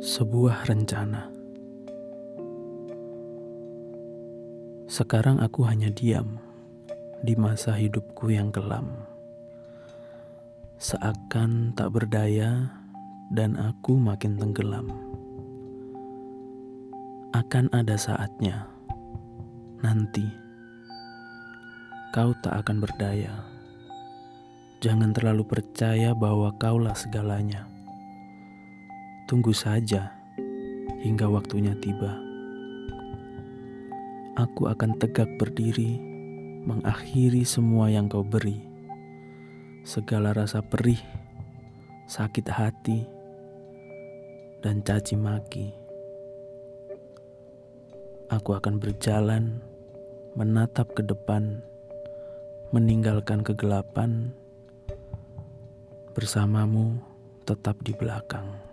Sebuah rencana. Sekarang aku hanya diam di masa hidupku yang kelam. Seakan tak berdaya dan aku makin tenggelam. Akan ada saatnya nanti kau tak akan berdaya. Jangan terlalu percaya bahwa kaulah segalanya. Tunggu saja hingga waktunya tiba. Aku akan tegak berdiri, mengakhiri semua yang kau beri. Segala rasa perih, sakit hati, dan caci maki. Aku akan berjalan, menatap ke depan, meninggalkan kegelapan bersamamu tetap di belakang.